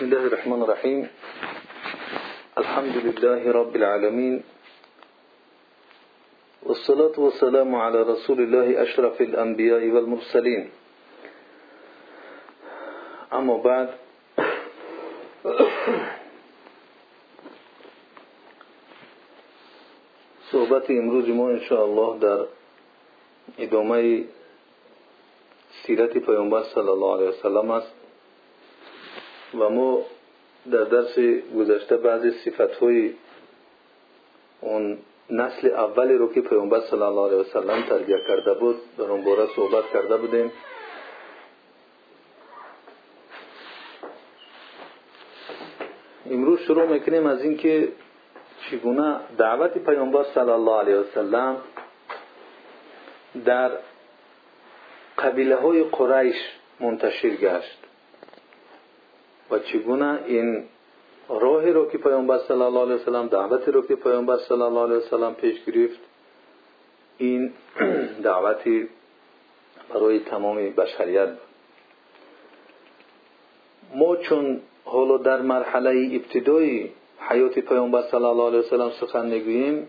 بسم الله الرحمن الرحيم. الحمد لله رب العالمين. والصلاة والسلام على رسول الله أشرف الأنبياء والمرسلين. أما بعد. صحبت امروز ما انشاءالله در ادامه سیرت پیامبر صلی الله علیه وسلم است. و ما در درس گذشته بعضی صفت های اون نسل اولی رو که پیامبر صلی الله علیه وسلم تربیه کرده بود در اون باره صحبت کرده بودیم. امروز شروع می‌کنیم از اینکه چگونه دعوت پیامبر صلی الله علیه وسلم در قبیله های قریش منتشر گشت. و چگونه این راهی رو که پیامبر صلی الله علیه وسلم دعوتی رو که پیامبر صلی الله علیه وسلم پیش گرفت این دعوتی برای تمام بشریت ما چون حالا در مرحله ابتدایی حیات پیامبر صلی الله علیه وسلم سخن می‌گوییم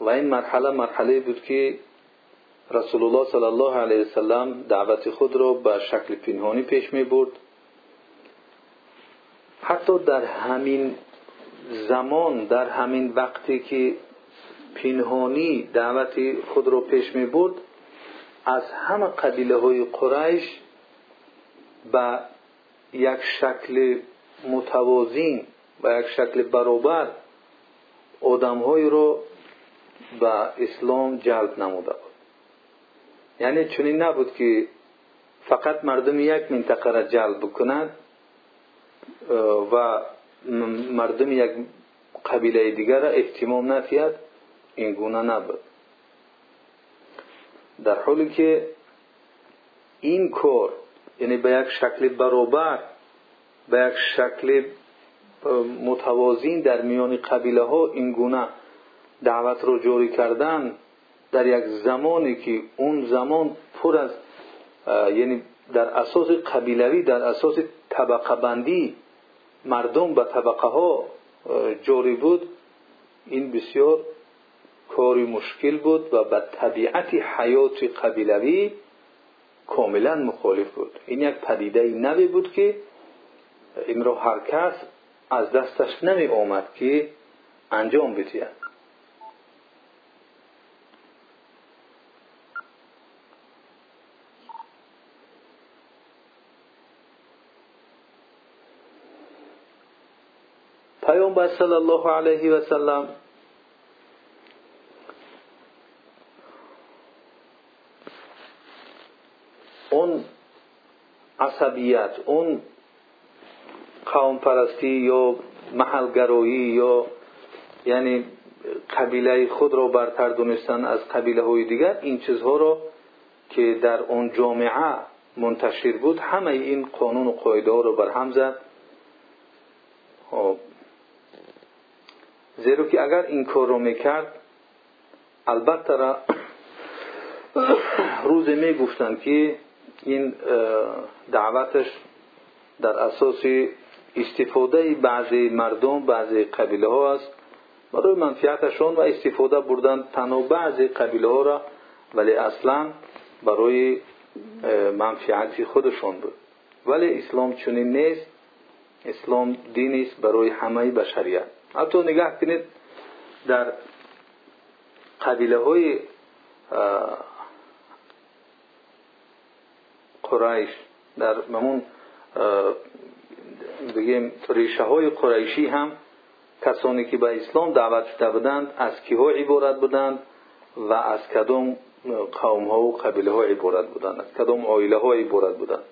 و این مرحله مرحله بود که رسول الله صلی الله علیه وسلم دعوت خود را به شکل پنهانی پیش می برد. حتی در همین زمان در همین وقتی که پنهانی دعوت خود را پیش می برد از همه قبیله های قریش به یک شکل متوازین و یک شکل برابر آدمهایی را به اسلام جلب نموده بود. یعنی چنین نبود که فقط مردم یک منطقه را جلب بکند و مردم یک قبیله دیگر را احتمام نتید این گونه نبود. در حالی که این کار یعنی به یک شکل برابر به یک شکل متوازین در میان قبیله ها این گونه دعوت رو جاری کردن در یک زمانی که اون زمان پر از یعنی در اساس قبیلوی در اساس طبقه بندی مردم به طبقه ها جاری بود. این بسیار کاری مشکل بود و به طبیعت حیات قبیلوی کاملا مخالف بود. این یک پدیده نوی بود که این را هر کس از دستش نمی آمد که انجام بتید پیامبر صلی الله علیه و سلم اون عصبیت اون قوم پرستی یا محلگرایی یا یعنی قبیله خود را برتر دونستن از قبیله های دیگر این چیزها را که در اون جامعه منتشر بود همه این قانون و قاعده ها را برهم زد. زیرا که اگر این کار رو می‌کرد البته را روز می‌گفتند که این دعوتش در اساس استفاده بعضی مردم بعضی قبیله ها است. برای منفیتشون و استفاده بردن تنها بعضی قبیله ها را ولی اصلا برای منفیت خودشون بود. ولی اسلام چنین نیست. اسلام دینی است برای همه بشریت. حتی نگاه کنید در قبیله های قریش در همون بگیم ریشه های قریشی هم کسانی که به اسلام دعوت شده بودند از کیها عبارت بودند و از کدام قوم ها و قبیله ها عبارت بودند از کدام عائله ها عبارت بودند.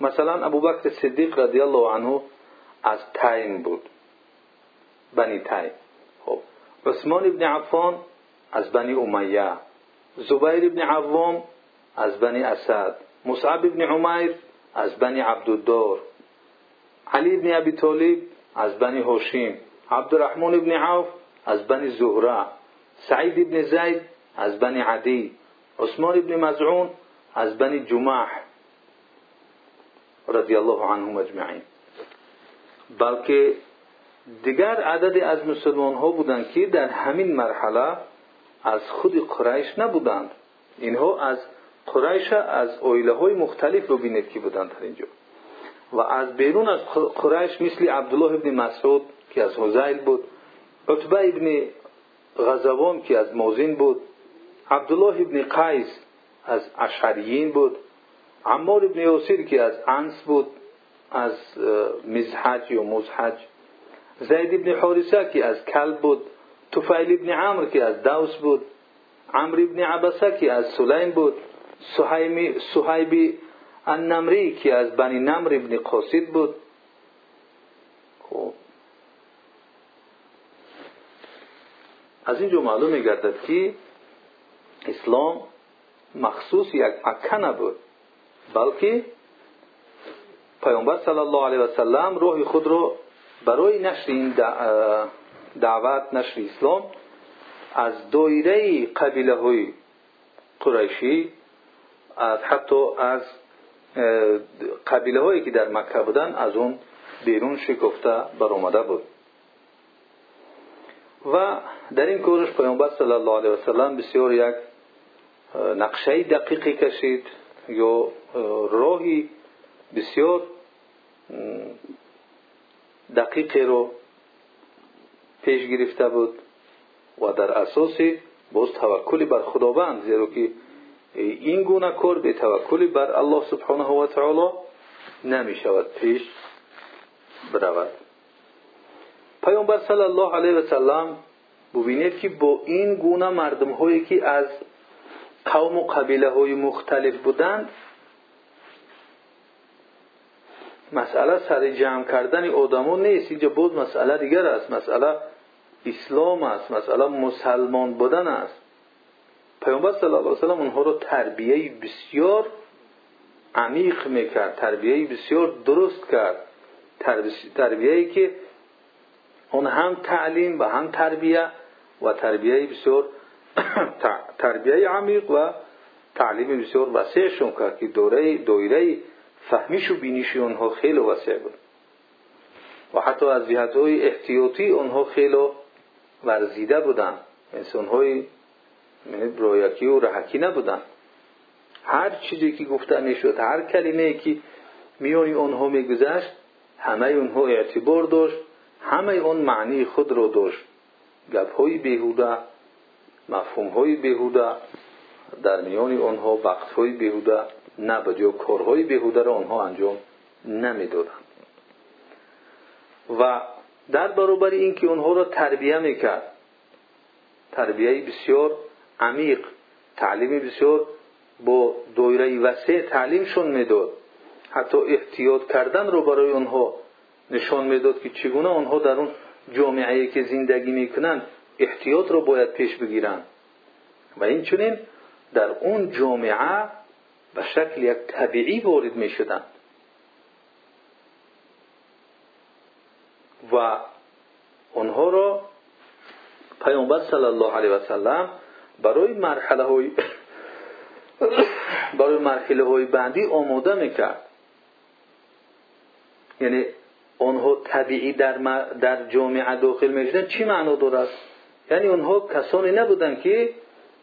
مثلا ابوبکر صدیق رضی الله عنه از تیم بود بنی تیم خب عثمان ابن عفان از بنی امیه زبیر ابن عوام از بنی اسد مصعب ابن عمیر از بنی عبدالدار علی ابن ابی طالب از بنی هاشم عبدالرحمن ابن عوف از بنی زهره سعید ابن زید از بنی عدی عثمان ابن مظعون از بنی جمح رضی الله عنهم اجمعین. بلکه دیگر عدد از مسلمان ها بودند که در همین مرحله از خود قریش نبودند. اینها از قریش از اویله مختلف رو بینید که بودند در اینجا. و از بیرون از قریش مثل عبدالله ابن مسعود که از حزیل بود عتبه ابن غزوان که از موزین بود عبدالله ابن قیس از اشعریین بود عمار ابن یاسیر که از انس بود از مزحج یا مزحج. زید ابن حارسه که از کلب بود توفیل ابن عمر که از دوس بود عمر ابن عبسه که از سلیم بود صحیب النمری که از بنی نمر ابن قاسد بود. خب. از اینجا معلوم میگردد که اسلام مخصوص یک عکه نبود بلکه پیامبر صلی الله علیه و سلم روح خود را برای نشر این دعوت نشر اسلام از دایره قبیله های قریشی از حتی از قبیله هایی که در مکه بودن از اون بیرون شکفته بر بود. و در این کورش پیامبر صلی الله علیه و سلم بسیار یک نقشه دقیقی کشید یا راهی بسیار دقیقی رو پیش گرفته بود و در اساس باز توکلی بر خداوند زیرا که این گونه کار به توکلی بر الله سبحانه و تعالی نمی شود پیش برود. پیامبر صلی الله علیه و سلم ببینید که با این گونه مردم هایی که از قوم و قبیله های مختلف بودند مسئله سر جمع کردن آدمان نیست. اینجا بود مسئله دیگر است. مسئله اسلام است. مسئله مسلمان بودن است. پیامبر صلی الله علیه و سلم اونها رو تربیه بسیار عمیق می‌کرد. تربیه بسیار درست کرد. تربیه که اون هم تعلیم و هم تربیه و تربیه بسیار تربیه عمیق و تعلیم بسیار وسیعشون کرد که دوره دوره فهمیش و بینیش اونها خیلی وسیع بود. و حتی از جهت های احتیاطی اونها خیلی ورزیده بودن. انسان های رویکی و رحکی نبودن. هر چیزی که گفته می‌شد هر کلمه که میانی اونها میگذشت همه اونها اعتبار داشت همه اون معنی خود رو داشت. گپ های بیهوده مفهوم های بیهوده در میان آنها وقت های بیهوده. نبود یا کارهای بیهوده را آنها انجام نمی‌دادند. و در برابر اینکه اونها را تربیه می‌کرد تربیه بسیار عمیق تعلیم بسیار با دویره وسیع تعلیمشون می‌داد. حتی احتیاط کردن رو برای آنها نشان می‌داد که چگونه آنها در اون جامعه که زندگی می‌کنند احتیاط رو باید پیش بگیرند. و این چنین در اون جامعه به شکل یک طبیعی وارد می شدند و آنها را پیامبر صلی الله علیه و سلم برای مرحله های برای مرحله های بعدی آماده می‌کرد. یعنی آنها طبیعی در, در جامعه داخل می‌شدن. چی معنا دارد یعنی آنها کسانی نبودن که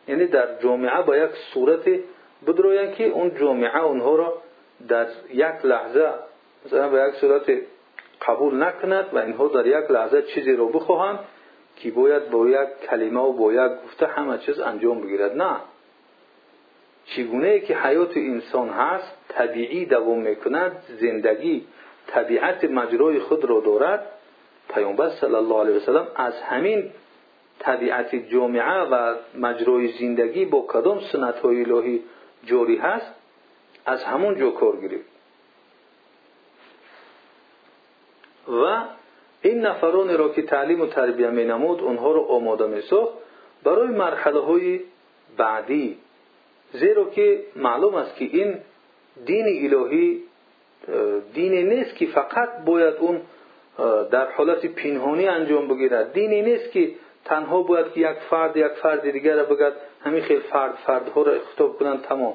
یعنی در جامعه با یک صورت بدروین که اون جامعه اونها را در یک لحظه مثلا به یک صورت قبول نکند و اینها در یک لحظه چیزی رو بخواهند که باید با یک کلمه و با یک گفته همه چیز انجام بگیرد. نه. چگونه که حیات انسان هست طبیعی دوام می‌کند زندگی طبیعت مجرای خود را دارد پیامبر صلی الله علیه وسلم از همین طبیعت جامعه و مجرای زندگی با کدام سنت های الهی جوری هست از همون جو کار گرفت و این نفران را که تعلیم و تربیه می نمود اونها را آماده می ساخت. برای مرحله های بعدی زیرا که معلوم است که این دین الهی دینی نیست که فقط باید اون در حالت پنهانی انجام بگیرد. دینی نیست که تنها باید که یک فرد یک فرد دیگر را بگد. همین خیلی فرد فردها را خطاب کنند تمام.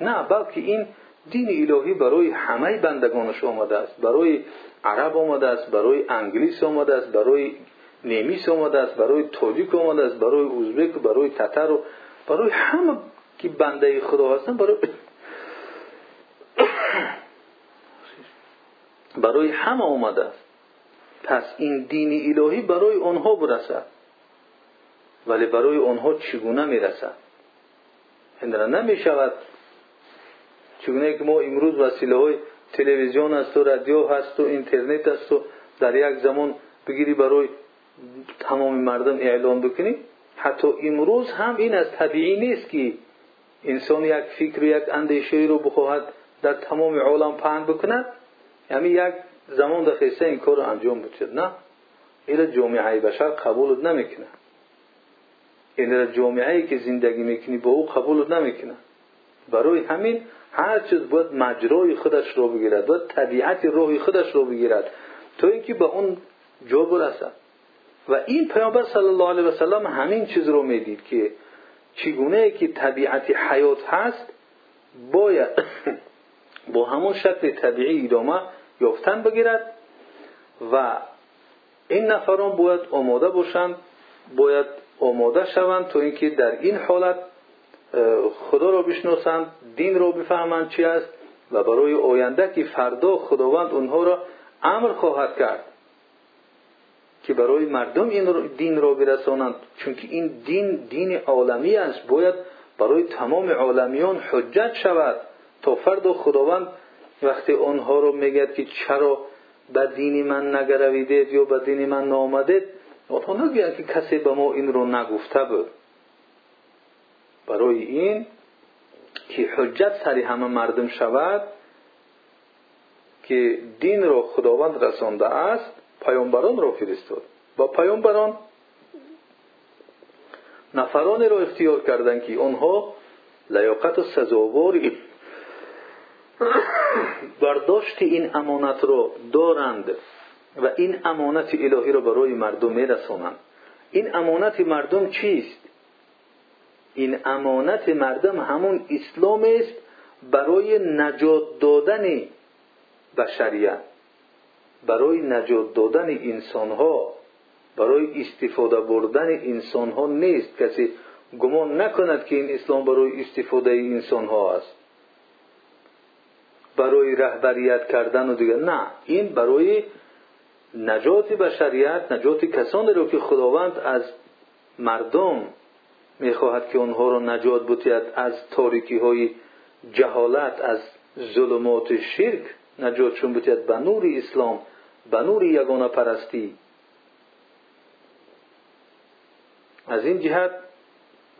نه بلکه این دین الهی برای همه بندگانش آمده است. برای عرب آمده است برای انگلیس آمده است برای نیمیس آمده است برای تاجیک آمده است برای ازبک برای تتر و برای همه که بنده خدا هستن برای برای همه آمده است. پس این دین الهی برای آنها برسد. ولی برای آنها چگونه می‌رسد؟ هندره نمی شود چگونه که ما امروز وسیله های تلویزیون است و رادیو هست و اینترنت است و در یک زمان بگیری برای تمام مردم اعلان بکنی حتی امروز هم این از طبیعی نیست که انسان یک فکر و یک اندیشه رو بخواهد در تمام عالم پهن بکند. یعنی یک زمان در خیسته این کار رو انجام بچید نه. این جامعه بشر قبول نمی‌کنه. این جامعه که زندگی می‌کنی با او قبول نمی‌کنه. برای همین هر چیز باید مجرای خودش رو بگیرد باید طبیعت روحی خودش رو بگیرد. تا اینکه به اون جا برسد. و این پیامبر صلی الله علیه و سلم همین چیز رو می‌دید که چگونه که طبیعت حیات هست باید با همون شکل طبیعی ادامه یافتن بگیرد و این نفران باید آماده باشند باید آماده شوند تا اینکه در این حالت خدا را بشناسند دین را بفهمند چی است و برای آینده که فردا خداوند اونها را امر خواهد کرد که برای مردم این دین را برسانند. چون که این دین دین عالمی است. باید برای تمام عالمیان حجت شود تا فردا خداوند وقتی آنها رو میگد که چرا به دین من نگرویدید یا به دین من نامدید آنها نگویند که کسی به ما این رو نگفته بود برای این که حجت سری همه مردم شود که دین را خداوند رسانده است پیامبران را فرستاد با پیامبران نفرانی را اختیار کردند که آنها لیاقت سزاواری برداشت این امانت را دارند و این امانت الهی را برای مردم میرسانند این امانت مردم چیست؟ این امانت مردم همون اسلام است برای نجات دادن بشریت برای نجات دادن انسان ها برای استفاده بردن انسان ها نیست. کسی گمان نکند که این اسلام برای استفاده انسان ها است. برای رهبریت کردن و دیگر نه. این برای نجات بشریت نجات کسانی رو که خداوند از مردم می‌خواهد که آنها را نجات بتید از تاریکی های جهالت از ظلمات شرک نجاتشون بتید به نور اسلام به نور یگانه پرستی از این جهت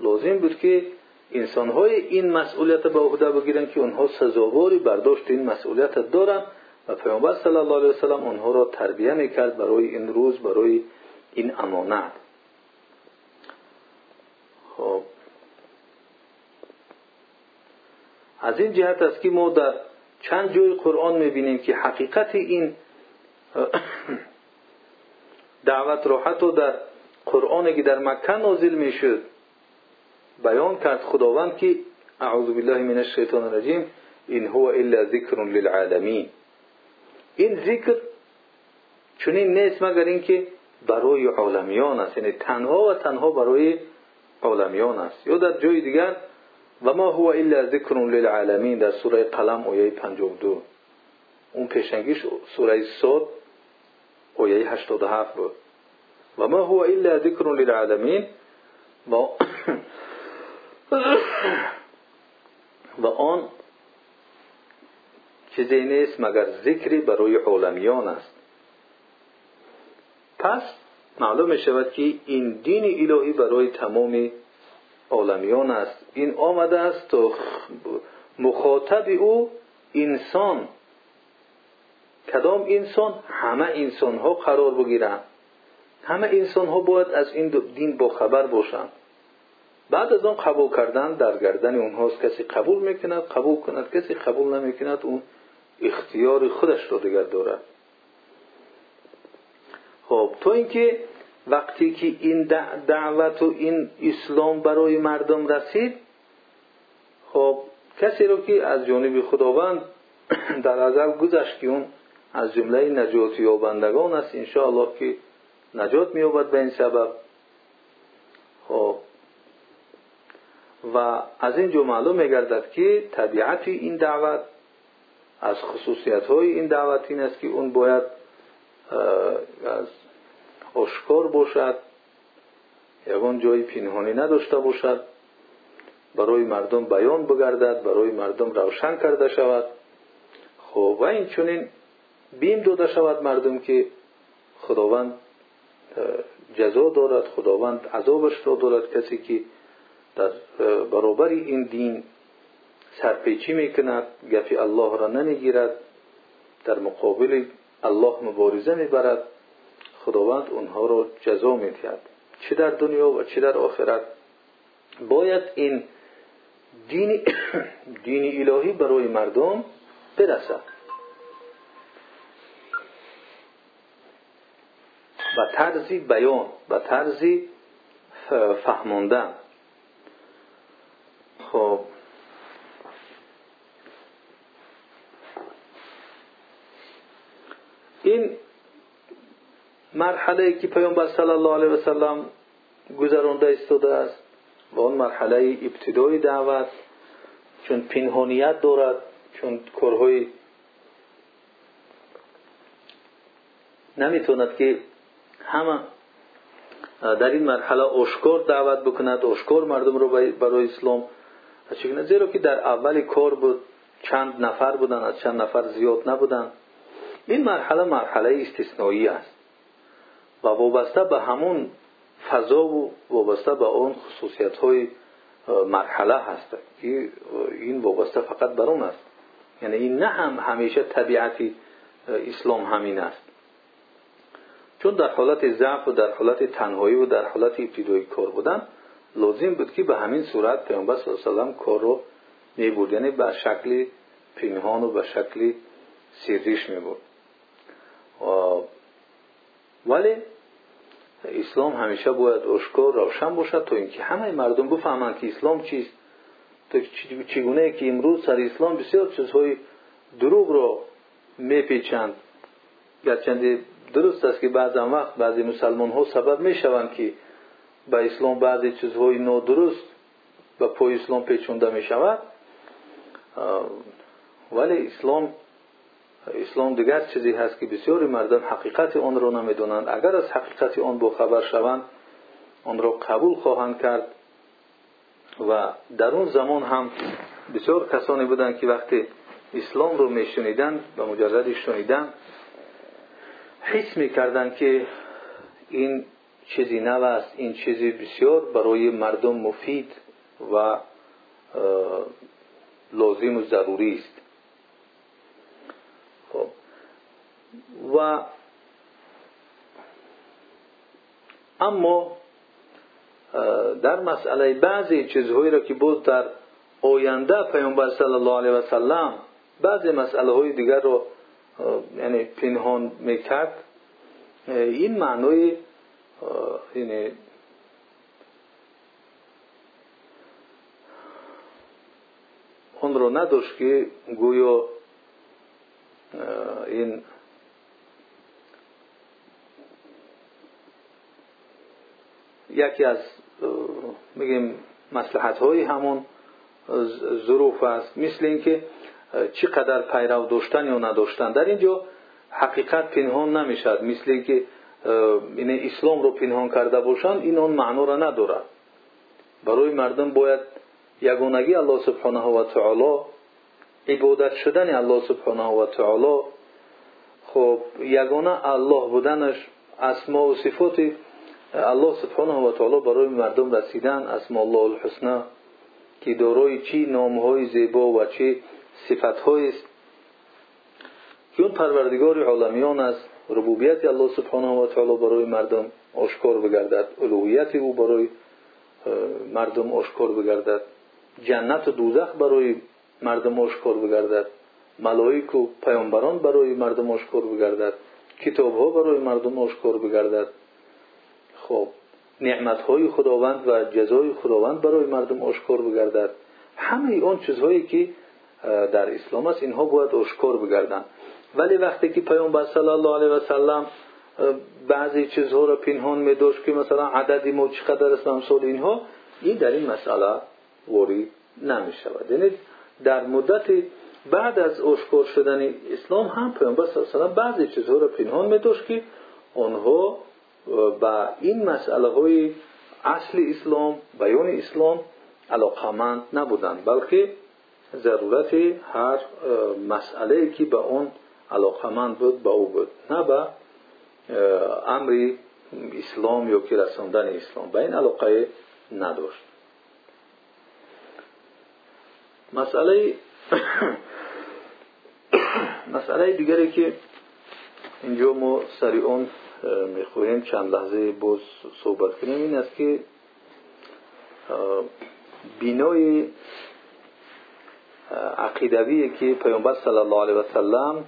لازم بود که انسان های این مسئولیت به عهده بگیرند که آنها سزاواری برداشت این مسئولیت دارند و پیامبر صلی الله علیه وسلم آنها را تربیه می‌کرد برای این روز برای این امانت. خب. از این جهت است که ما در چند جای قرآن می‌بینیم که حقیقت این دعوت را حتی در قرآنی که در مکه نازل می‌شد بیان کرد. خداوند که اعوذ بالله من الشیطان الرجیم این هو الا ذکر للعالمین. این ذکر چنین نیست مگر اینکه برای عالمیان است. یعنی تنها و تنها برای عالمیان است. یا در جای دیگر و ما هو الا ذکر للعالمین در سوره قلم آیه 52 اون پیشنگیش سوره صاد آیه 87 بود. و ما هو الا ذکر للعالمین و و آن چیزی نیست مگر ذکری برای عالمیان است. پس معلوم می که این دین الهی برای تمام عالمیان است. این آمده است تا مخاطب او انسان کدام انسان؟ همه انسان ها قرار بگیرند همه انسان ها باید از این دین با خبر باشند. بعد از آن قبول کردن در گردن اونهاست. کسی قبول می‌کند قبول کند. کسی قبول نمی‌کند اون اختیار خودش رو دیگر دارد خب تو اینکه وقتی که این دعوت و این اسلام برای مردم رسید خب کسی رو که از جانب خداوند در ازل گذشت که اون از جمله نجات یابندگان است انشاءالله که نجات مییابد به این سبب. خب و از اینجا معلوم میگردد که طبیعت این دعوت از خصوصیت های این دعوت این است که اون باید از اشکار باشد یگان جای پنهانی نداشته باشد برای مردم بیان بگردد برای مردم روشن کرده شود. خب و این چونین بیم داده شود مردم که خداوند جزا دارد خداوند عذابش را دارد. کسی که در برابر این دین سرپیچی می‌کند گفی الله را نمی‌گیرد در مقابل الله مبارزه می‌برد. خداوند اونها را جزا می‌دهد چه در دنیا و چه در آخرت. باید این دین, دین الهی برای مردم برسد. و طرزی بیان و طرزی فهماندن خب این مرحله که پیامبر صلی الله علیه و سلم گذرانده استوده است و اون مرحله ابتدای دعوت چون پنهانیت دارد چون کارهای نمی‌توند که همه در این مرحله اشکار دعوت بکند اشکار مردم رو برای اسلام. چگونه؟ زیرا که در اول کار بود چند نفر بودن از چند نفر زیاد نبودن. این مرحله مرحله استثنایی است. و وابسته به همون فضا و وابسته به اون خصوصیت های مرحله هست. که این وابسته فقط بر اون است. یعنی این نه هم همیشه طبیعتی اسلام همین است. چون در حالت ضعف و در حالت تنهایی و در حالت ابتدایی کار بودن لازم بود که به همین صورت پیامبر صلی الله علیه و کار رو می‌برد. یعنی به شکل پنهان و به شکل سریش می‌برد. ولی اسلام همیشه باید اشکار روشن باشد تا اینکه همه مردم بفهمند که اسلام چیست. تو چگونه که امروز سر اسلام بسیار چیزهای دروغ را میپیچند. گرچند درست است که بعض وقت بعضی مسلمان ها سبب می‌شوند که به اسلام بعضی چیزهای نادرست به پای اسلام پیچونده می شود ولی اسلام اسلام دیگر چیزی هست که بسیاری مردم حقیقت آن را نمی‌دونند اگر از حقیقت آن خبر شوند آن را قبول خواهند کرد. و در اون زمان هم بسیار کسانی بودند که وقتی اسلام رو میشنیدند و مجرد شنیدن حس می‌کردند که این چیزی نو است این چیزی بسیار برای مردم مفید و لازم و ضروری است. خب. و اما در مسئله بعضی چیزهایی را که بود در آینده پیامبر صلی الله علیه و سلم بعضی مسئله های دیگر رو یعنی پنهان می‌کرد این معنای یعنی اون رو نداشت که گویا این یکی از میگیم مسلحت های همون ظروف است. مثل اینکه چقدر پیرو داشتن یا نداشتن. در اینجا حقیقت پنهان نمی‌شد مثل اینکه این اسلام رو پنهان کرده باشند این اون معنا را ندارد. برای مردم باید یگانگی الله سبحانه و تعالی عبادت شدن الله سبحانه و تعالی خب یگانه الله بودنش اسما و صفات الله سبحانه و تعالی برای مردم رسیدن اسما الله الحسنى که دارای چی نامهای زیبا و چی صفتهای است. که اون پروردگار عالمیان است ربوبیت الله سبحانه و تعالی برای مردم آشکار بگردد الوهیت او برای مردم آشکار بگردد. جنت و دوزخ برای ملائک و پیامبران برای مردم آشکار بگردد. کتاب ها برای مردم آشکار بگردد. خب نعمت های خداوند و جزای خداوند برای مردم آشکار بگردد. همه اون چیزهایی که در اسلام است اینها باید اشکار بگردن. ولی وقتی که پیامبر صلی الله علیه و سلم بعضی چیزها را پنهان می داشت که مثلا عددی ما چقدر است امثال اینها این در این مسئله وارد نمی شود یعنی در مدت بعد از اشکار شدن اسلام هم پیامبر صلی بعضی چیزها را پنهان می داشت که آنها با این مسئله های اصل اسلام بیان اسلام علاقمند نبودند بلکه ضرورت هر مسئله که به اون علاقمند بود به او بود نه به امر اسلام یا که رساندن اسلام به این علاقه نداشت. مسئله مسئله دیگری که اینجا ما سری اون می‌خواهیم چند لحظه باز صحبت کنیم این است که بینای عقیدوی که پیامبر صلی الله علیه و سلم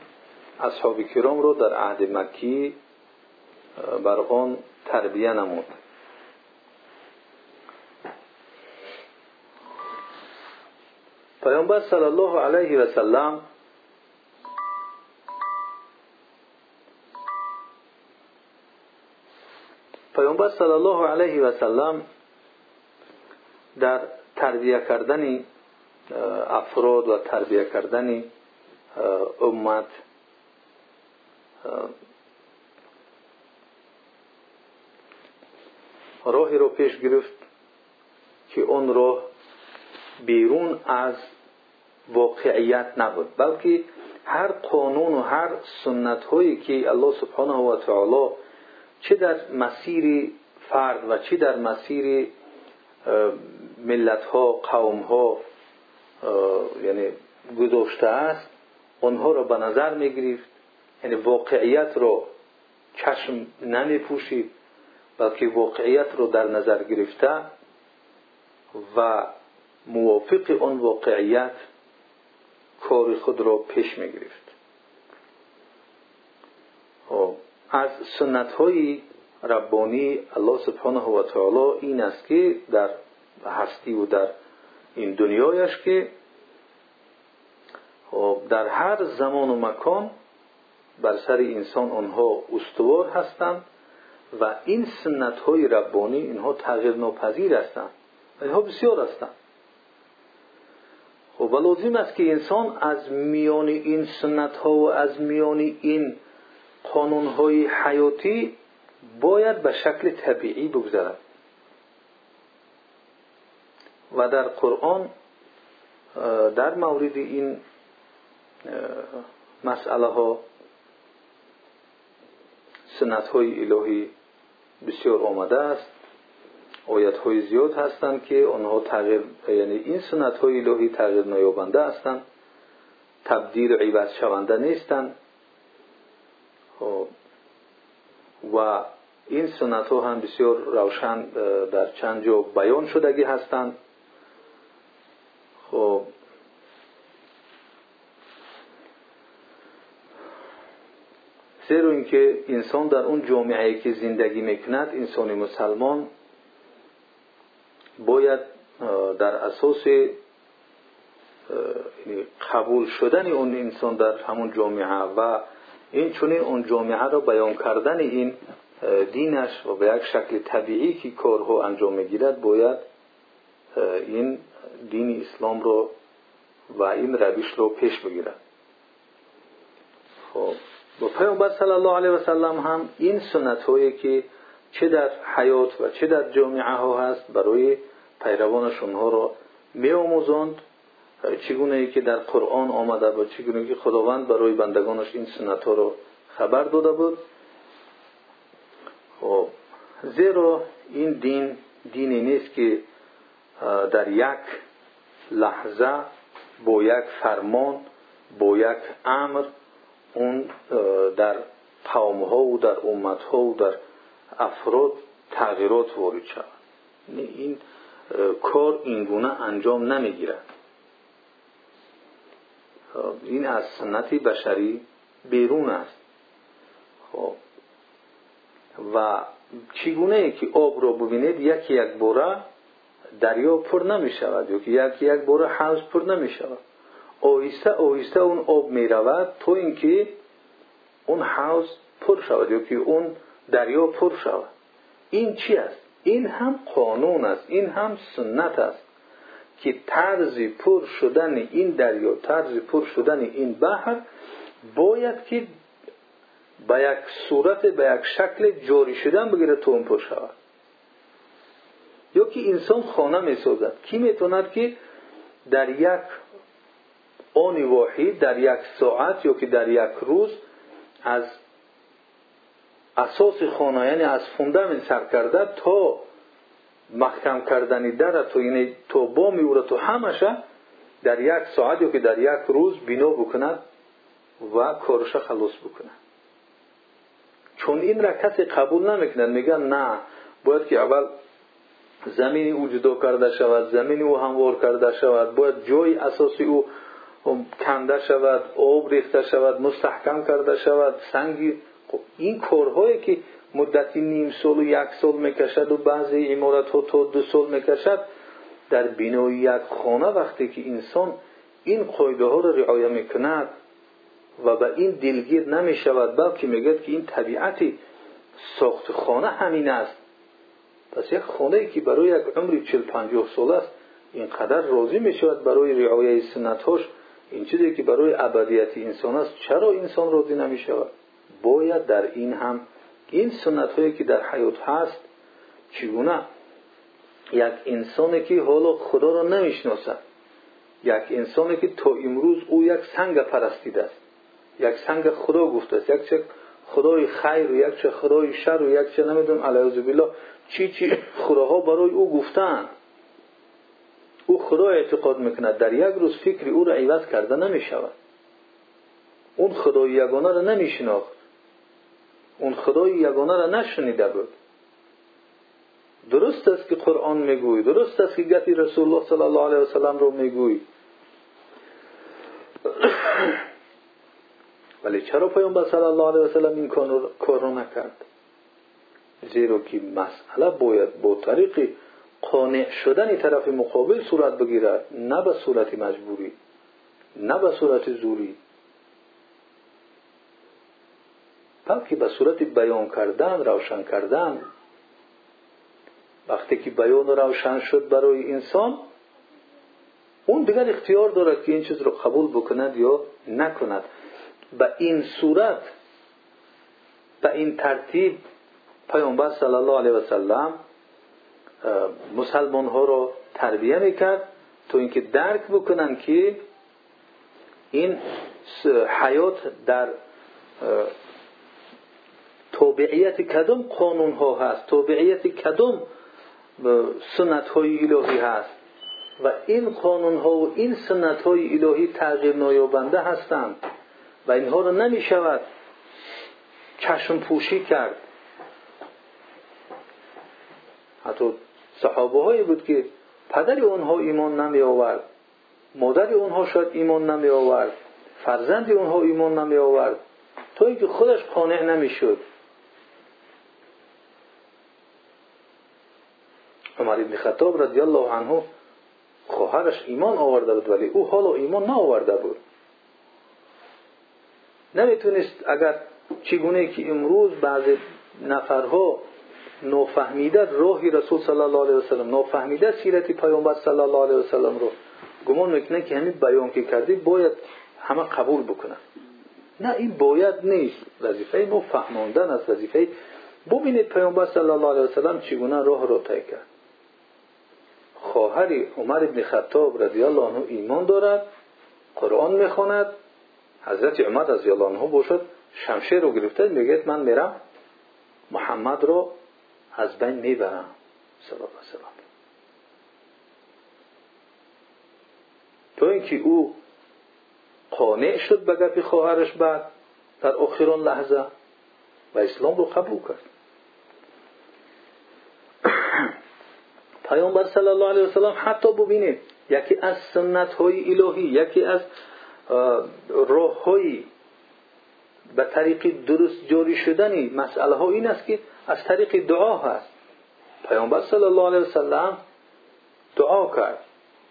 اصحاب کرام رو در عهد مکی بر آن تربیه نمود. پیامبر صلی الله علیه و سلم پیامبر صلی الله علیه و سلم در تربیه کردن افراد و تربیه کردن امت راهی رو پیش گرفت که اون راه بیرون از واقعیت نبود. بلکه هر قانون و هر سنت هایی که الله سبحانه و تعالی چه در مسیر فرد و چه در مسیر ملت ها قوم ها یعنی گذاشته است آنها را به نظر می گرفت یعنی واقعیت رو چشم نمی پوشید بلکه واقعیت رو در نظر گرفته و موافق آن واقعیت کار خود را پیش می گرفت. خب، از سنت های ربانی الله سبحانه و تعالی این است که در هستی و در این دنیایش که خب، در هر زمان و مکان بر سر انسان آنها استوار هستند و این سنت های ربانی اینها تغییر ناپذیر هستند اینها بسیار هستند. و لازم است که انسان از میان این سنت ها و از میان این قانون های حیاتی باید به شکل طبیعی بگذرد. و در قرآن در مورد این مسئله ها سنت های الهی بسیار آمده است. آیت های زیاد هستند که آنها تغییر یعنی این سنت های الهی تغییر نیابنده هستند. تبدیل عوض شونده نیستند. خب، و این سنت ها هم بسیار روشن در چند جا بیان شدگی هستند. خب. زیرا اینکه انسان در اون جامعه که زندگی می‌کند انسان مسلمان باید در اساس یعنی قبول شدن اون انسان در همون جامعه و این چونین اون جامعه را بیان کردن این دینش و به یک شکل طبیعی که کارها انجام می‌گیرد باید این دین اسلام رو و این روش رو پیش بگیرد. خب و پیامبر صلی الله علیه و سلم هم این سنت هایی که چه در حیات و چه در جامعه ها هست برای پیروانش اونها را می آموزند چگونه ای که در قرآن آمده و چگونه که خداوند برای بندگانش این سنت ها را خبر داده بود. خب زیرا این دین دینی نیست که در یک لحظه با یک فرمان با یک امر اون در قوم ها و در امت ها و در افراد تغییرات وارد شود یعنی این کار اینگونه انجام نمی‌گیرد. این از سنت بشری بیرون است. خب و چگونه ای که آب را ببینید یکی یک بوره دریا پر نمی شود یا یک یک بار حوض پر نمی شود آهسته آهسته اون آب می رود تو اینکه اون حوض پر شود یا اون دریا پر شود. این چی است؟ این هم قانون است این هم سنت است که طرز پر شدن این دریا طرز پر شدن این بحر باید که به یک صورت به یک شکل جاری شدن بگیره تو اون پر شود. یا که انسان خانه می سازد. کی می‌توند که در یک آن واحد در یک ساعت یا که در یک روز از یعنی از فوندامنت سر کرده تا محکم کردن در تو یعنی تو با میوره تو همشه در یک ساعت یا که در یک روز بنا بکند و کارش خلاص بکند چون این را کسی قبول نمی‌کنند میگن نه باید که اول زمینی او جدا کرده شود زمینی او هموار کرده شود باید او کنده شود آب ریخته شود مستحکم کرده شود سنگی خب این کارهایی که مدتی نیم سال و یک سال می‌کشد و بعضی امارت ها تا دو سال می‌کشد در بینای یک خانه وقتی که انسان این قایده ها را رعایه می‌کند و به این دلگیر نمی‌شود بلکه میگد که این طبیعتی ساخت خانه همین است. پس یک خانه که برای یک عمری چل پنجاه سال است اینقدر راضی می‌شود برای رعایه سنتهاش. این چیزی که برای ابدیت انسان است چرا انسان راضی نمی‌شود؟ باید در این هم این سنت هایی که در حیات هست چگونه یک انسانی که حالا خدا را نمی‌شناسد یک انسانی که تا امروز او یک سنگ پرستیده است یک سنگ خدا گفته است یک چه خدای خیر و یک چه خدای شر و یک چه نمی‌دونم علیه بالله چی چی خداها برای او گفتن. او خدا اعتقاد می‌کند در یک روز فکری او را عوض کرده نمی‌شود. اون خدای یگانه را نمیشناخت. اون خدای یگانه را نشنیده بود. درست است که قرآن میگوی درست است که گفتی رسول الله صلی الله علیه وسلم رو میگوی. ولی چرا پیامبر صلی الله علیه وسلم این کار رو نکرد؟ زیرا که مسئله باید با طریق قانع شدن طرف مقابل صورت بگیرد نه به صورت مجبوری نه به صورت زوری. بلکه به صورت بیان کردن روشن کردن. وقتی که بیان روشن شد برای انسان اون دیگر اختیار دارد که این چیز رو قبول بکند یا نکند. به این صورت به این ترتیب پیامبر صلی الله علیه و سلم مسلمان ها رو تربیه می‌کرد تا اینکه درک بکنن که این حیات در تابعیت کدام قانون ها هست؟ تابعیت کدام سنت های الهی هست؟ و این قانون ها و این سنت های الهی تغییر نایابنده هستند. و اینها رو نمی شود چشم پوشی کرد. حتی صحابه هایی بود که پدر اونها ایمان نمی آورد. مادر اونها شاید ایمان نمی آورد. فرزند اونها ایمان نمی آورد. تا اینکه خودش قانع نمی شد. عمر ابن خطاب رضی الله عنه خواهرش ایمان آورده بود ولی او حالا ایمان نآورده بود. نمی‌تونست اگر چگونه که امروز بعض نفرها نافهمیده راهی رسول صلی الله علیه وسلم نافهمیده سیرت پیامبر صلی الله علیه وسلم رو گمان می‌کنه که همین بیان که کردی باید همه قبول بکنن نه این باید نیست. وظیفه ما فهماندن است. وظیفه ببینید پیامبر صلی الله علیه وسلم چگونه راه رو طی کرد. خواهر عمر ابن خطاب رضی الله عنه ایمان دارد قرآن می‌خواند. حضرت عمر رضی الله عنه باشد شمشیر رو گرفته میگه من میرم محمد رو از بین می‌برم. الله علیه تو اینکه او قانع شد به گپ خواهرش بعد در آخران لحظه و اسلام رو قبول کرد. پیامبر صلی الله علیه وسلم حتی ببینید یکی از سنت های الهی یکی از راه های به طریق درست جاری شدنی مسئله ها این است که از طریق دعا هست. پیامبر صلی الله علیه وسلم دعا کرد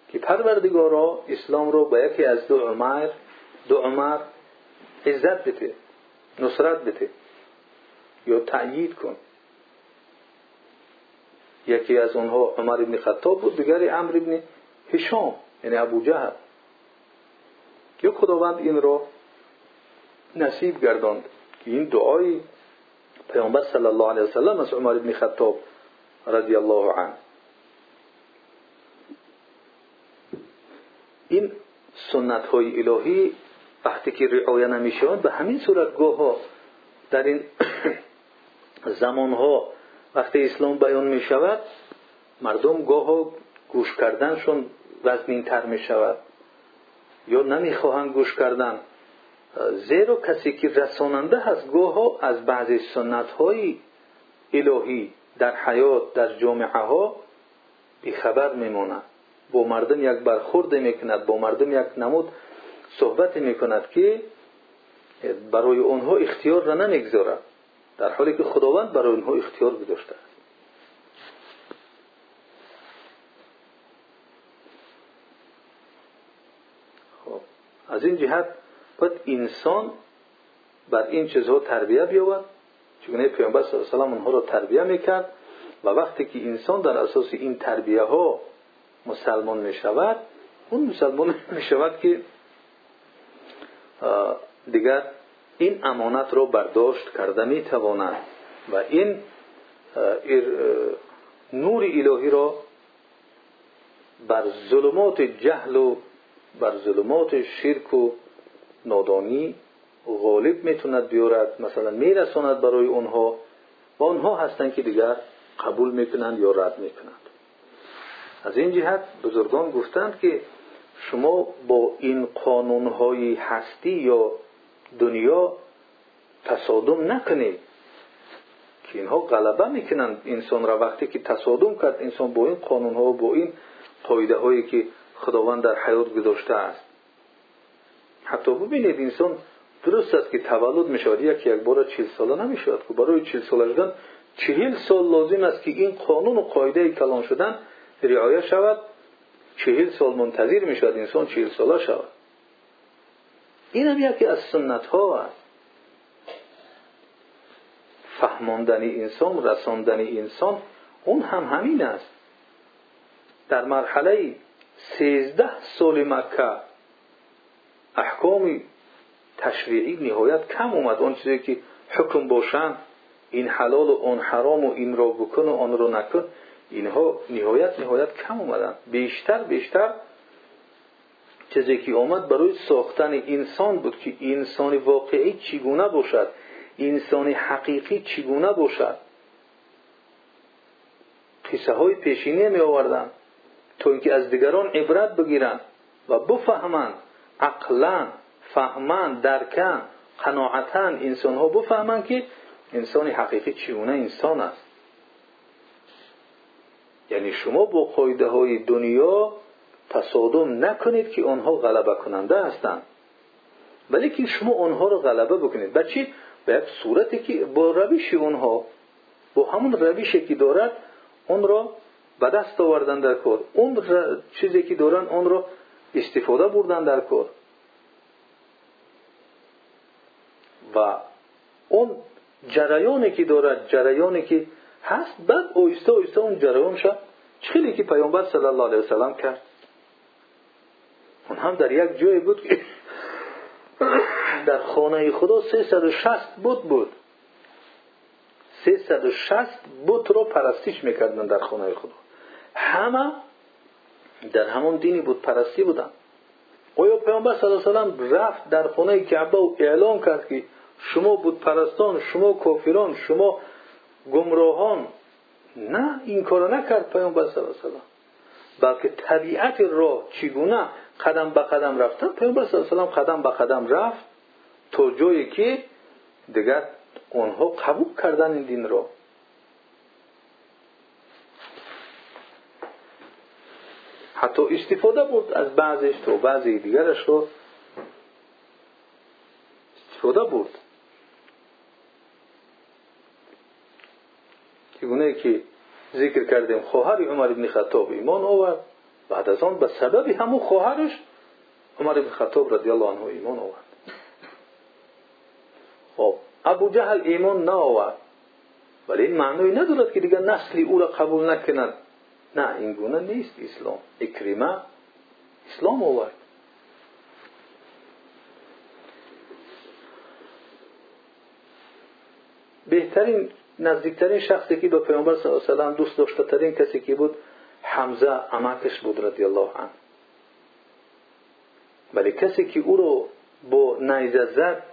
که پروردگارا اسلام رو به یکی از دو عمر دو عمر عزت بده نصرت بده یا تأیید کن. یکی از اونها عمر ابن خطاب بود دیگری عمر ابن هشام یعنی ابو جهل. که خداوند این رو نصیب گرداند که این دعای پیامبر صلی الله علیه وسلم از عمر ابن خطاب رضی الله عنه. این سنت های الهی وقتی که رعایه نمی‌شوند به همین صورت گاه در این زمان ها وقتی اسلام بیان می شود مردم گاه گوش کردنشون وزنین تر می شود یا نمی‌خواهند گوش کردن. زیرا کسی که رساننده هست گاه از بعضی سنت های الهی در حیات در جامعه ها بیخبر میماند. با مردم یک برخورد می‌کند با مردم یک نمود صحبت می‌کند که برای آنها اختیار را نمی‌گذارد. در حالی که خداوند برای آنها اختیار گذاشته است. خب از این جهت باید انسان بر این چیزها تربیه بیاورد. چگونه پیامبر صلی الله علیه و آنها را تربیه می‌کرد و وقتی که انسان در اساس این تربیه ها مسلمان می شود اون مسلمان می شود که دیگر این امانت را برداشت کرده می تواند و این نور الهی را بر ظلمات جهل و بر ظلمات شرک و نادانی غالب می‌توند بیارد. مثلا میرساند برای اونها و اونها هستند که دیگر قبول می‌کنند یا رد می‌کنند. از این جهت بزرگان گفتند که شما با این قانونهای هستی یا دنیا تصادم نکنید که اینها غلبه می‌کنند انسان را وقتی که تصادم کرد انسان با این قانونها و با این قایده هایی که خداوند در حیات گذاشته است. حتی ببینید انسان درست است که تولد می‌شود. یکی یک بار چیل ساله نمی‌شود. که برای چیل ساله شدن چهل سال لازم است که این قانون و قاعده کلان شدن رعایه شود. چهل سال منتظر می شود انسان چهل ساله شود. این هم یکی از سنت ها است. فهماندن انسان رساندن انسان اون هم همین است. در مرحله سیزده سال مکه احکام تشریعی نهایت کم اومد. اون چیزی که حکم باشند این حلال و اون حرام و این را بکن و آن را نکن اینها نهایت نهایت کم اومدن. بیشتر بیشتر چیزی که آمد برای ساختن انسان بود که انسان واقعی چگونه باشد؟ انسان حقیقی چگونه باشد؟ قصه های پیشینی می آوردن تا اینکه از دیگران عبرت بگیرند و بفهمند عقلا فهمند درکن قناعتن انسان ها بفهمند که انسان حقیقی چگونه انسان است. یعنی شما با قایده های دنیا تصادم نکنید که آنها غلبه کننده هستند. ولی که شما آنها را غلبه بکنید. به چی؟ به یک صورتی که با روش آنها با همون روشی که دارد اون را به دست آوردن در کار. اون چیزی که دارن اون را استفاده بردن در کار. و اون جریانی که دارد جریانی که هست بعد اویسته اویسته اون جریان شد خیلی که پیامبر صلی الله علیه وسلم کرد. اون هم در یک جای بود که در خانه خدا 360 بود. بود 360 بود رو پرستش می‌کردن در خانه خدا. همه در همون دینی بود پرستی بودن. آیا پیامبر صلی الله علیه وسلم رفت در خانه کعبه و اعلام کرد که شما بود پرستان شما کافران شما گمراهان؟ نه این کار نکرد پیامبر صلی الله علیه وسلم بلکه طبیعت راه چگونه قدم به قدم رفتن. پیامبر صلی الله علیه قدم به قدم رفت تا جایی که دیگر آنها قبول کردن این دین را حتی استفاده بود از بعضش تا بعضی دیگرش رو. استفاده بود. چگونه که ذکر کردیم خواهر عمر ابن خطاب ایمان آورد. بعد از آن به سبب همون خواهرش عمر ابن خطاب رضی الله عنه ایمان آورد. خب ابو جهل ایمان نآورد. ولی این معنی ندارد که دیگر نسلی او را قبول نکنند نه این گونه نیست اسلام. اکریمه اسلام آورد. بهترین نزدیکترین شخصی که به پیامبر صلی الله علیه و دوست داشته ترین کسی که بود حمزه امکش بود رضی الله عنه. ولی کسی که او رو با نیزه زد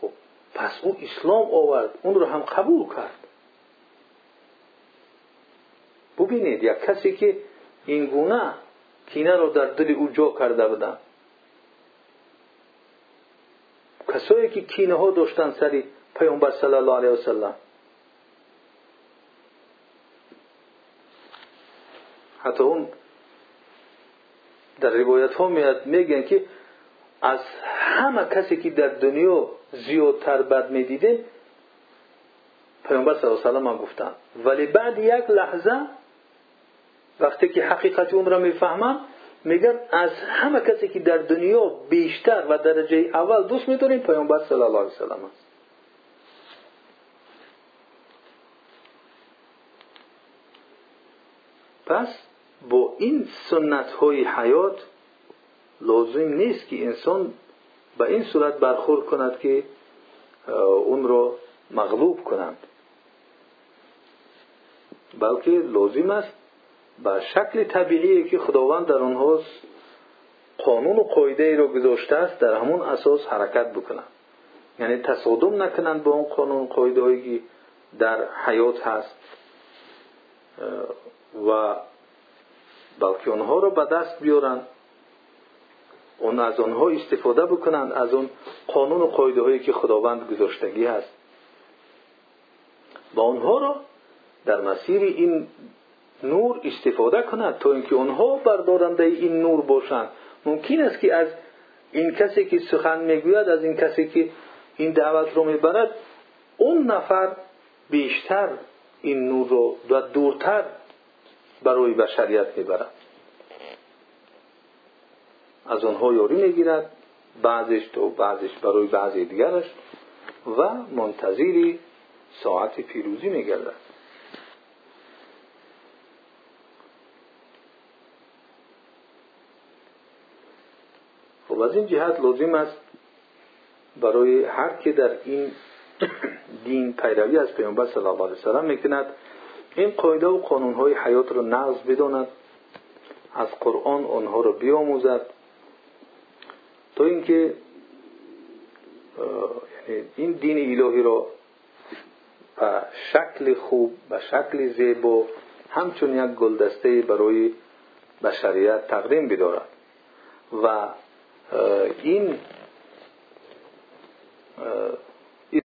خب پس او اسلام آورد اون رو هم قبول کرد. ببینید یک کسی که این گونه کینه رو در دل او جا کرده بودن. کسایی که کینه ها داشتن سری پیامبر صلی الله علیه وسلم حتی اون در روایت ها میاد میگن که از همه کسی که در دنیا زیادتر بد می‌دیدیم پیامبر صلی الله علیه و سلم گفتن. ولی بعد یک لحظه وقتی که حقیقت اون را می‌فهمم میگن از همه کسی که در دنیا بیشتر و درجه اول دوست میداریم پیامبر صلی الله علیه و سلم است. پس های حیات لازم نیست که انسان به این صورت برخورد کند که اون را مغلوب کنند بلکه لازم است به شکل طبیعی که خداوند در آنها قانون و قاعده ای را گذاشته است در همون اساس حرکت بکنند. یعنی و قاعده هایی که در حیات هست. و بلکه آنها را به دست بیارند اون از آنها استفاده بکنند از اون قانون و قاعده هایی که خداوند گذاشتگی هست. و آنها را در مسیر این نور استفاده کند تا اینکه آنها بردارنده این نور باشند ممکن است که از این کسی که سخن می‌گوید از این کسی که این دعوت رو می‌برد اون نفر بیشتر این نور رو و دورتر برای بشریت می‌برد. از آنها یاری می‌گیرد بعضش تو بعضش برای بعضی دیگرش و منتظری ساعت پیروزی میگردد. خب از این جهت لازم است برای هر که در این دین پیروی از پیامبر صلی الله علیه وسلم می‌کند این قاعده و قانونهای حیات رو نقض بداند از قرآن آنها رو بیاموزد. تا اینکه یعنی این دین الهی را به شکل خوب به شکل زیبا همچون یک گلدسته برای بشریت تقدیم بدارد. و این